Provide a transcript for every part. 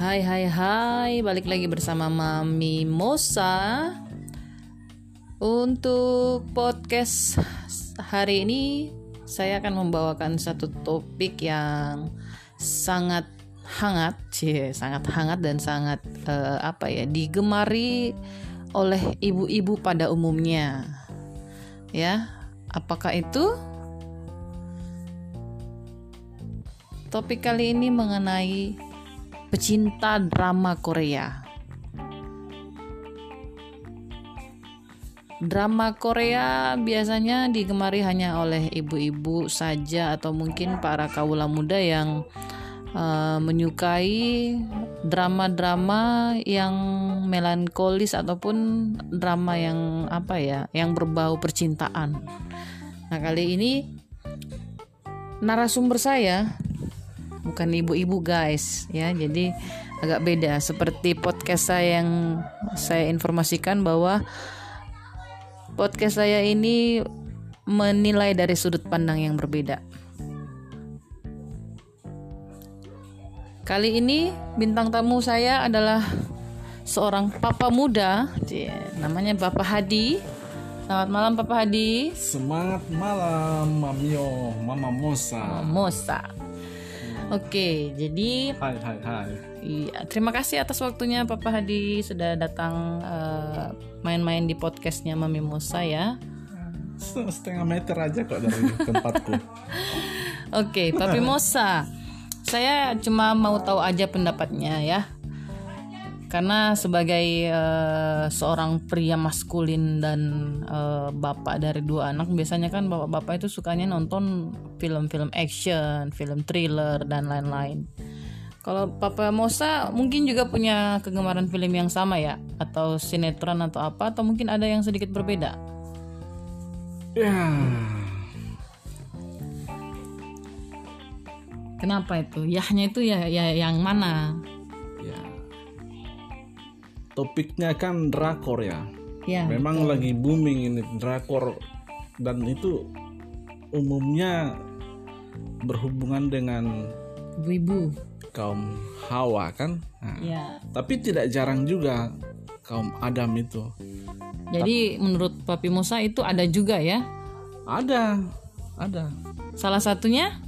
Hai hai hai, balik lagi bersama Mami Mosa Untuk podcast hari ini. Saya akan membawakan satu topik yang sangat hangat cie, Sangat hangat dan sangat uh, apa ya digemari oleh ibu-ibu pada umumnya. Ya, apakah itu? Topik kali ini mengenai pecinta drama Korea. Drama Korea biasanya digemari hanya oleh ibu-ibu saja atau mungkin para kaula muda yang uh, menyukai drama-drama yang melankolis ataupun drama yang apa ya, yang berbau percintaan. Nah, kali ini narasumber saya bukan ibu-ibu guys ya jadi agak beda seperti podcast saya yang saya informasikan bahwa podcast saya ini menilai dari sudut pandang yang berbeda kali ini bintang tamu saya adalah seorang papa muda namanya Bapak Hadi Selamat malam Papa Hadi. Semangat malam Mamio, Mama Mosa. Mama Mosa. Oke, jadi Hai hai hai. Iya, terima kasih atas waktunya Papa Hadi sudah datang uh, main-main di podcastnya Mami Musa ya. Setengah meter aja kok dari tempatku. Oke, Papi Mosa. Saya cuma mau tahu aja pendapatnya ya karena sebagai uh, seorang pria maskulin dan uh, bapak dari dua anak biasanya kan bapak-bapak itu sukanya nonton film-film action, film thriller dan lain-lain. Kalau Papa Mosa mungkin juga punya kegemaran film yang sama ya atau sinetron atau apa atau mungkin ada yang sedikit berbeda. Ya. Kenapa itu? Yahnya itu ya, ya yang mana? Topiknya kan drakor ya. Ya. Memang betul. lagi booming ini drakor dan itu umumnya berhubungan dengan ibu-ibu kaum Hawa kan. Nah, ya. Tapi tidak jarang juga kaum Adam itu. Jadi tapi, menurut Papi Musa itu ada juga ya? Ada, ada. Salah satunya?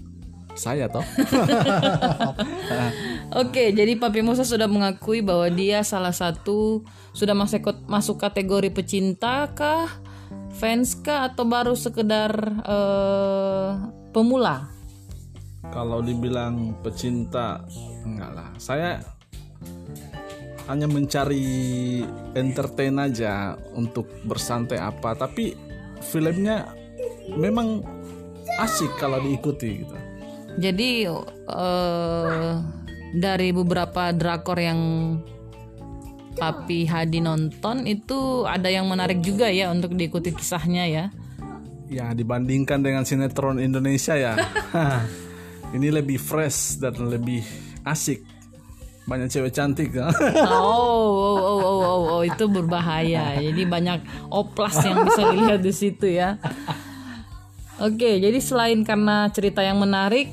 Saya toh. Oke, jadi Papi Musa sudah mengakui bahwa dia salah satu sudah masuk masuk kategori pecinta kah, fans kah atau baru sekedar uh, pemula? Kalau dibilang pecinta enggak lah. Saya hanya mencari entertain aja untuk bersantai apa, tapi filmnya memang asik kalau diikuti gitu. Jadi uh, dari beberapa drakor yang Papi Hadi nonton itu ada yang menarik juga ya untuk diikuti kisahnya ya. Ya dibandingkan dengan sinetron Indonesia ya, ini lebih fresh dan lebih asik. Banyak cewek cantik kan? Oh, oh, oh, oh, oh, oh, itu berbahaya. Jadi banyak oplas yang bisa dilihat di situ ya. Oke, jadi selain karena cerita yang menarik,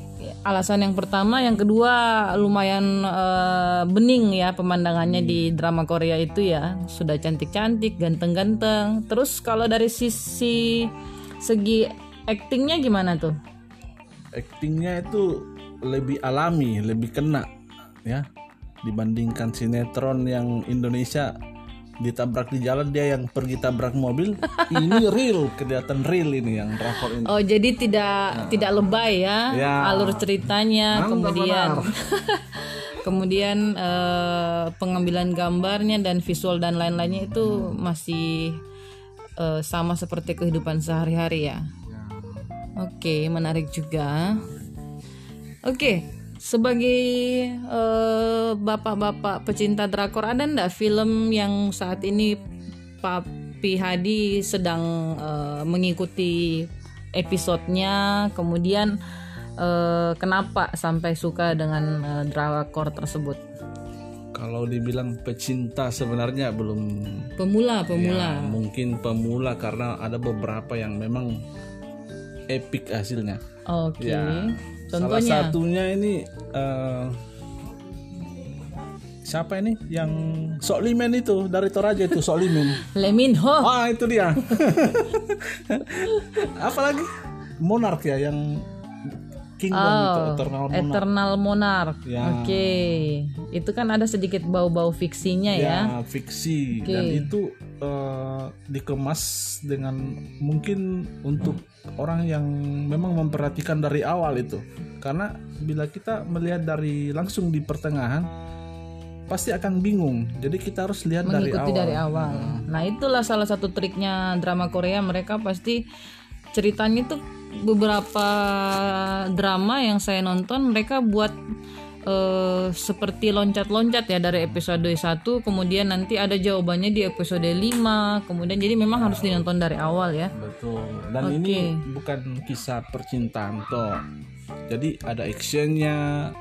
alasan yang pertama, yang kedua lumayan uh, bening ya pemandangannya di drama Korea itu ya. Sudah cantik-cantik, ganteng-ganteng. Terus kalau dari sisi segi actingnya gimana tuh? Actingnya itu lebih alami, lebih kena ya dibandingkan sinetron yang Indonesia ditabrak di jalan dia yang pergi tabrak mobil ini real kelihatan real ini yang drakor ini oh jadi tidak nah. tidak lebay ya, ya. alur ceritanya Mantap kemudian kemudian uh, pengambilan gambarnya dan visual dan lain-lainnya itu hmm. masih uh, sama seperti kehidupan sehari-hari ya, ya. oke okay, menarik juga oke okay sebagai uh, bapak-bapak pecinta drakor ada ndak film yang saat ini Papi Hadi sedang uh, mengikuti episodenya? Kemudian uh, kenapa sampai suka dengan uh, drakor tersebut? Kalau dibilang pecinta sebenarnya belum. Pemula pemula. ya, mungkin pemula karena ada beberapa yang memang epic hasilnya. Oke. Okay. ya Contohnya? Salah satunya ini uh, siapa ini yang Sok Limen itu dari Toraja itu Sok Limen. Leminho. Ah itu dia. Apalagi Monark ya yang Kingdom Oh, itu Eternal Monarch. Eternal Monarch. Ya. Oke. Itu kan ada sedikit bau-bau fiksinya ya. ya fiksi dan itu eh, dikemas dengan mungkin untuk orang yang memang memperhatikan dari awal itu karena bila kita melihat dari langsung di pertengahan pasti akan bingung jadi kita harus lihat dari awal dari awal. Nah, itulah salah satu triknya drama Korea. Mereka pasti ceritanya itu beberapa drama yang saya nonton mereka buat eh, seperti loncat-loncat ya dari episode 1 kemudian nanti ada jawabannya di episode 5 kemudian jadi memang harus dinonton dari awal ya. Betul. Dan ini bukan kisah percintaan toh jadi ada actionnya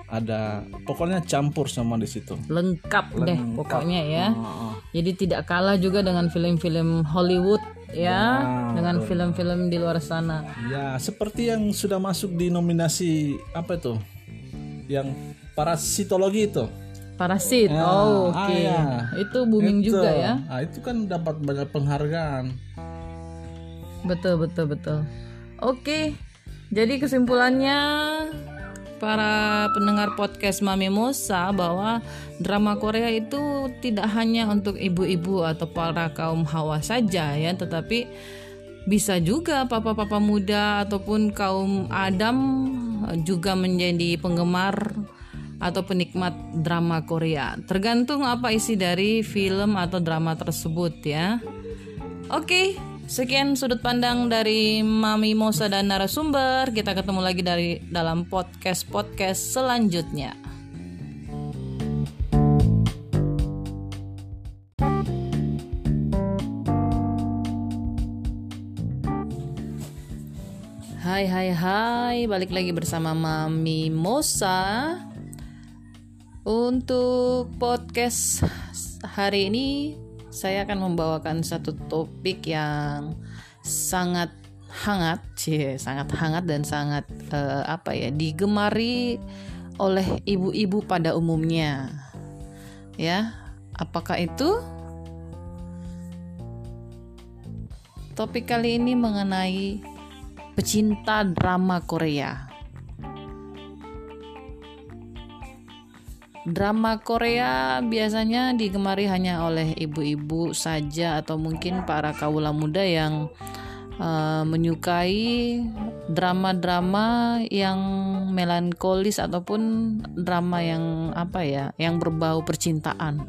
ada pokoknya campur sama di situ. Lengkap, deh pokoknya ya. Oh, oh. jadi tidak kalah juga dengan film-film Hollywood ya dengan film-film di luar sana Ya, seperti yang sudah masuk di nominasi apa itu? Yang parasitologi itu. Parasit Ya, oh ah, oke ya. itu booming Itu. juga ya Nah, itu kan dapat banyak penghargaan. Betul betul betul. Oke. Jadi kesimpulannya para pendengar podcast Mami Mosa bahwa drama Korea itu tidak hanya untuk ibu-ibu atau para kaum hawa saja ya, tetapi bisa juga papa-papa muda ataupun kaum Adam juga menjadi penggemar atau penikmat drama Korea. Tergantung apa isi dari film atau drama tersebut ya. Oke, sekian sudut pandang dari Mami Mosa dan narasumber. Kita ketemu lagi dari dalam podcast-podcast selanjutnya. Hai hai hai, balik lagi bersama Mami Mosa. Untuk podcast hari ini saya akan membawakan satu topik yang sangat hangat, cie, sangat hangat dan sangat eh, apa ya, digemari oleh ibu-ibu pada umumnya. Ya, apakah itu? Topik kali ini mengenai pecinta drama Korea. Drama Korea biasanya digemari hanya oleh ibu-ibu saja atau mungkin para kaula muda yang uh, menyukai drama-drama yang melankolis ataupun drama yang apa ya, yang berbau percintaan.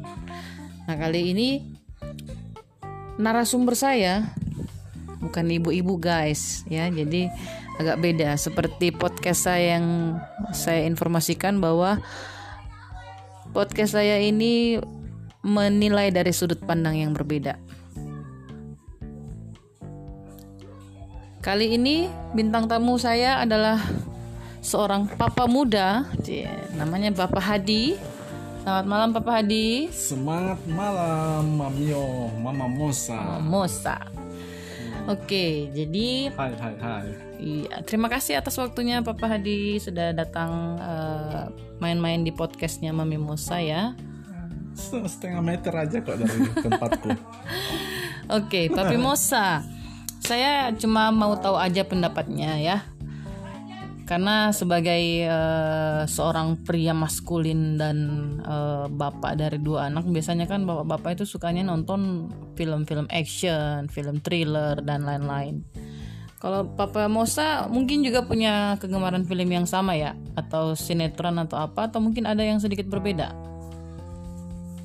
Nah, kali ini narasumber saya bukan ibu-ibu guys ya jadi agak beda seperti podcast saya yang saya informasikan bahwa podcast saya ini menilai dari sudut pandang yang berbeda kali ini bintang tamu saya adalah seorang papa muda namanya Bapak Hadi selamat malam Papa Hadi Semangat malam, Mamio, Mama Mosa. Mosa Oke, jadi Hai, hai, hai. Iya, terima kasih atas waktunya Papa Hadi sudah datang eh, main-main di podcastnya Mami Musa ya. Setengah meter aja kok dari tempatku. Oke, Papi Mosa, saya cuma mau tahu aja pendapatnya ya. Karena sebagai eh, seorang pria maskulin dan eh, bapak dari dua anak, biasanya kan bapak-bapak itu sukanya nonton film-film action, film thriller dan lain-lain. Kalau Papa Mosa mungkin juga punya kegemaran film yang sama ya, atau sinetron atau apa, atau mungkin ada yang sedikit berbeda.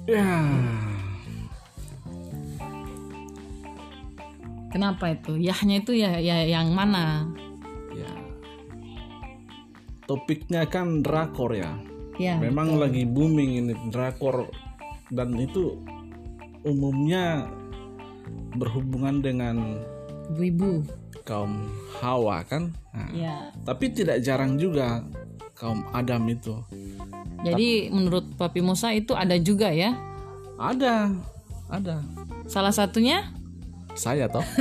ya, Kenapa itu? Yahnya itu ya, ya yang mana? ya. Topiknya kan drakor ya. Ya, Memang lagi booming ini drakor dan itu umumnya berhubungan dengan ibu-ibu. Kaum Hawa kan. Nah, Ya. Tapi tidak jarang juga kaum Adam itu. Jadi menurut Papi Musa itu ada juga ya. Ada, ada. Salah satunya Saya toh.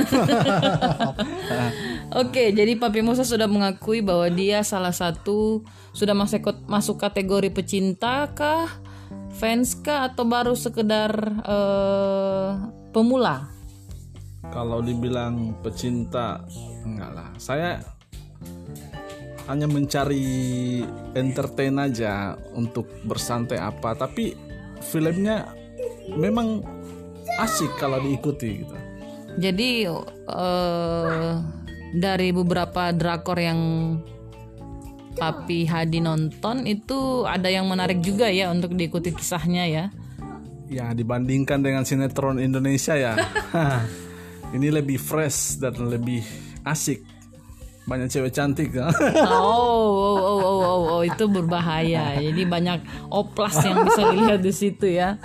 Oke, jadi Papi Musa sudah mengakui bahwa dia salah satu sudah masuk masuk kategori pecinta kah, fans kah atau baru sekedar uh, pemula? Kalau dibilang pecinta, enggak lah. Saya hanya mencari entertain aja untuk bersantai apa, tapi filmnya memang asik kalau diikuti gitu. Jadi uh, dari beberapa drakor yang Papi Hadi nonton itu ada yang menarik juga ya untuk diikuti kisahnya ya. Ya dibandingkan dengan sinetron Indonesia ya, ini lebih fresh dan lebih asik. Banyak cewek cantik ya. Oh, oh, oh, oh, oh, oh, itu berbahaya. Jadi banyak oplas yang bisa dilihat di situ ya.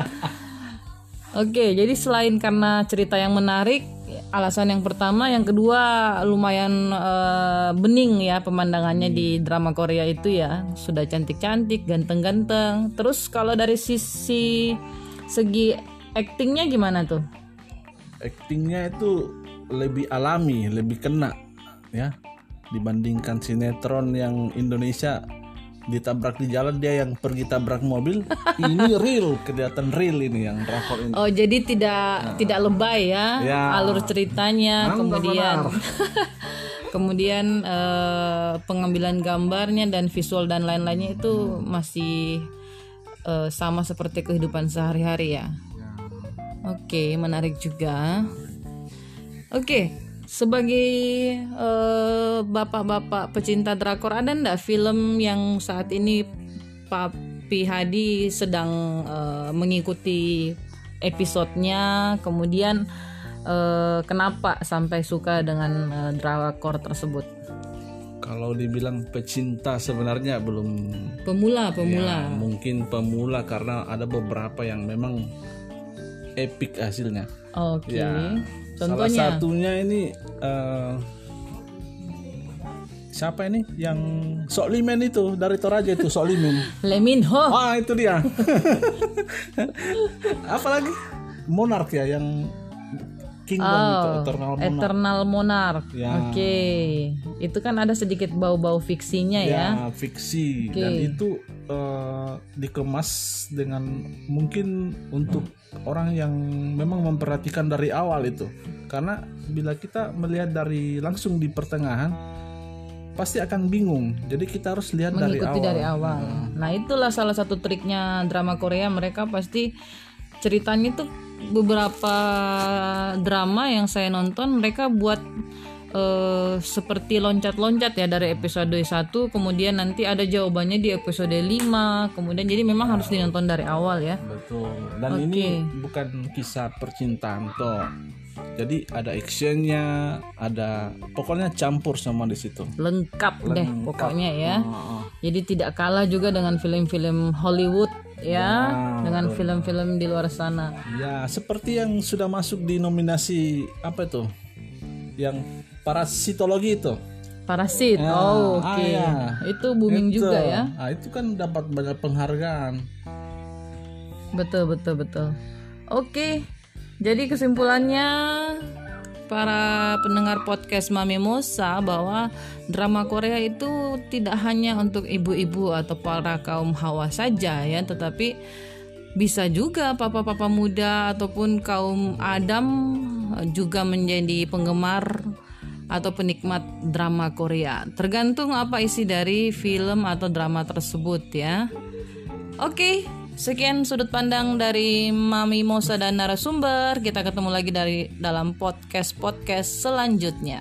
Oke, jadi selain karena cerita yang menarik, alasan yang pertama, yang kedua lumayan uh, bening ya pemandangannya di drama Korea itu ya sudah cantik-cantik, ganteng-ganteng. Terus kalau dari sisi segi aktingnya gimana tuh? Aktingnya itu lebih alami, lebih kena ya dibandingkan sinetron yang Indonesia ditabrak di jalan dia yang pergi tabrak mobil ini real kelihatan real ini yang drakor ini oh jadi tidak nah. tidak lebay ya, ya. alur ceritanya kemudian kemudian uh, pengambilan gambarnya dan visual dan lain-lainnya itu masih uh, sama seperti kehidupan sehari-hari ya. Oke menarik juga. Oke sebagai uh, bapak-bapak pecinta drakor ada ndak film yang saat ini Papi Hadi sedang uh, mengikuti episodenya? Kemudian uh, kenapa sampai suka dengan uh, drakor tersebut? Kalau dibilang pecinta sebenarnya belum. Pemula pemula. ya, mungkin pemula karena ada beberapa yang memang epic hasilnya oke okay. ya Contohnya. Salah satunya ini uh, siapa ini yang Sok Limen itu dari Toraja itu Sok Limen. Leminho. Ah itu dia. Apalagi Monark ya yang Kingdom oh, itu Eternal Monarch. Eternal Monarch. Ya. Oke. Okay. Itu kan ada sedikit bau-bau fiksinya ya. Ya, fiksi okay. dan itu uh, dikemas dengan mungkin untuk orang yang memang memperhatikan dari awal itu. Karena bila kita melihat dari langsung di pertengahan pasti akan bingung. Jadi kita harus lihat Mengikuti dari awal. dari awal. Hmm. Nah, itulah salah satu triknya drama Korea. Mereka pasti ceritanya tuh beberapa drama yang saya nonton mereka buat uh, seperti loncat-loncat ya dari episode 1 kemudian nanti ada jawabannya di episode 5 kemudian jadi memang harus dinonton dari awal ya. Betul. Dan okay. ini bukan kisah percintaan toh jadi ada actionnya ada pokoknya campur semua di situ. Lengkap, lengkap. deh pokoknya ya. Oh, oh. jadi tidak kalah juga dengan film-film Hollywood ya, ya dengan film-film di luar sana. Ya, seperti yang sudah masuk di nominasi apa itu? Yang parasitologi itu. Parasit. Ya, oh, oke. Okay. Ah, ya. Itu booming itu. juga ya. Ah, itu kan dapat banyak penghargaan. Betul, betul, betul. Oke. Jadi kesimpulannya para pendengar podcast Mami Mosa bahwa drama Korea itu tidak hanya untuk ibu-ibu atau para kaum hawa saja ya, tetapi bisa juga papa-papa muda ataupun kaum Adam juga menjadi penggemar atau penikmat drama Korea. Tergantung apa isi dari film atau drama tersebut ya. Oke, Sekian sudut pandang dari Mami Mosa dan narasumber. Kita ketemu lagi dari dalam podcast-podcast selanjutnya.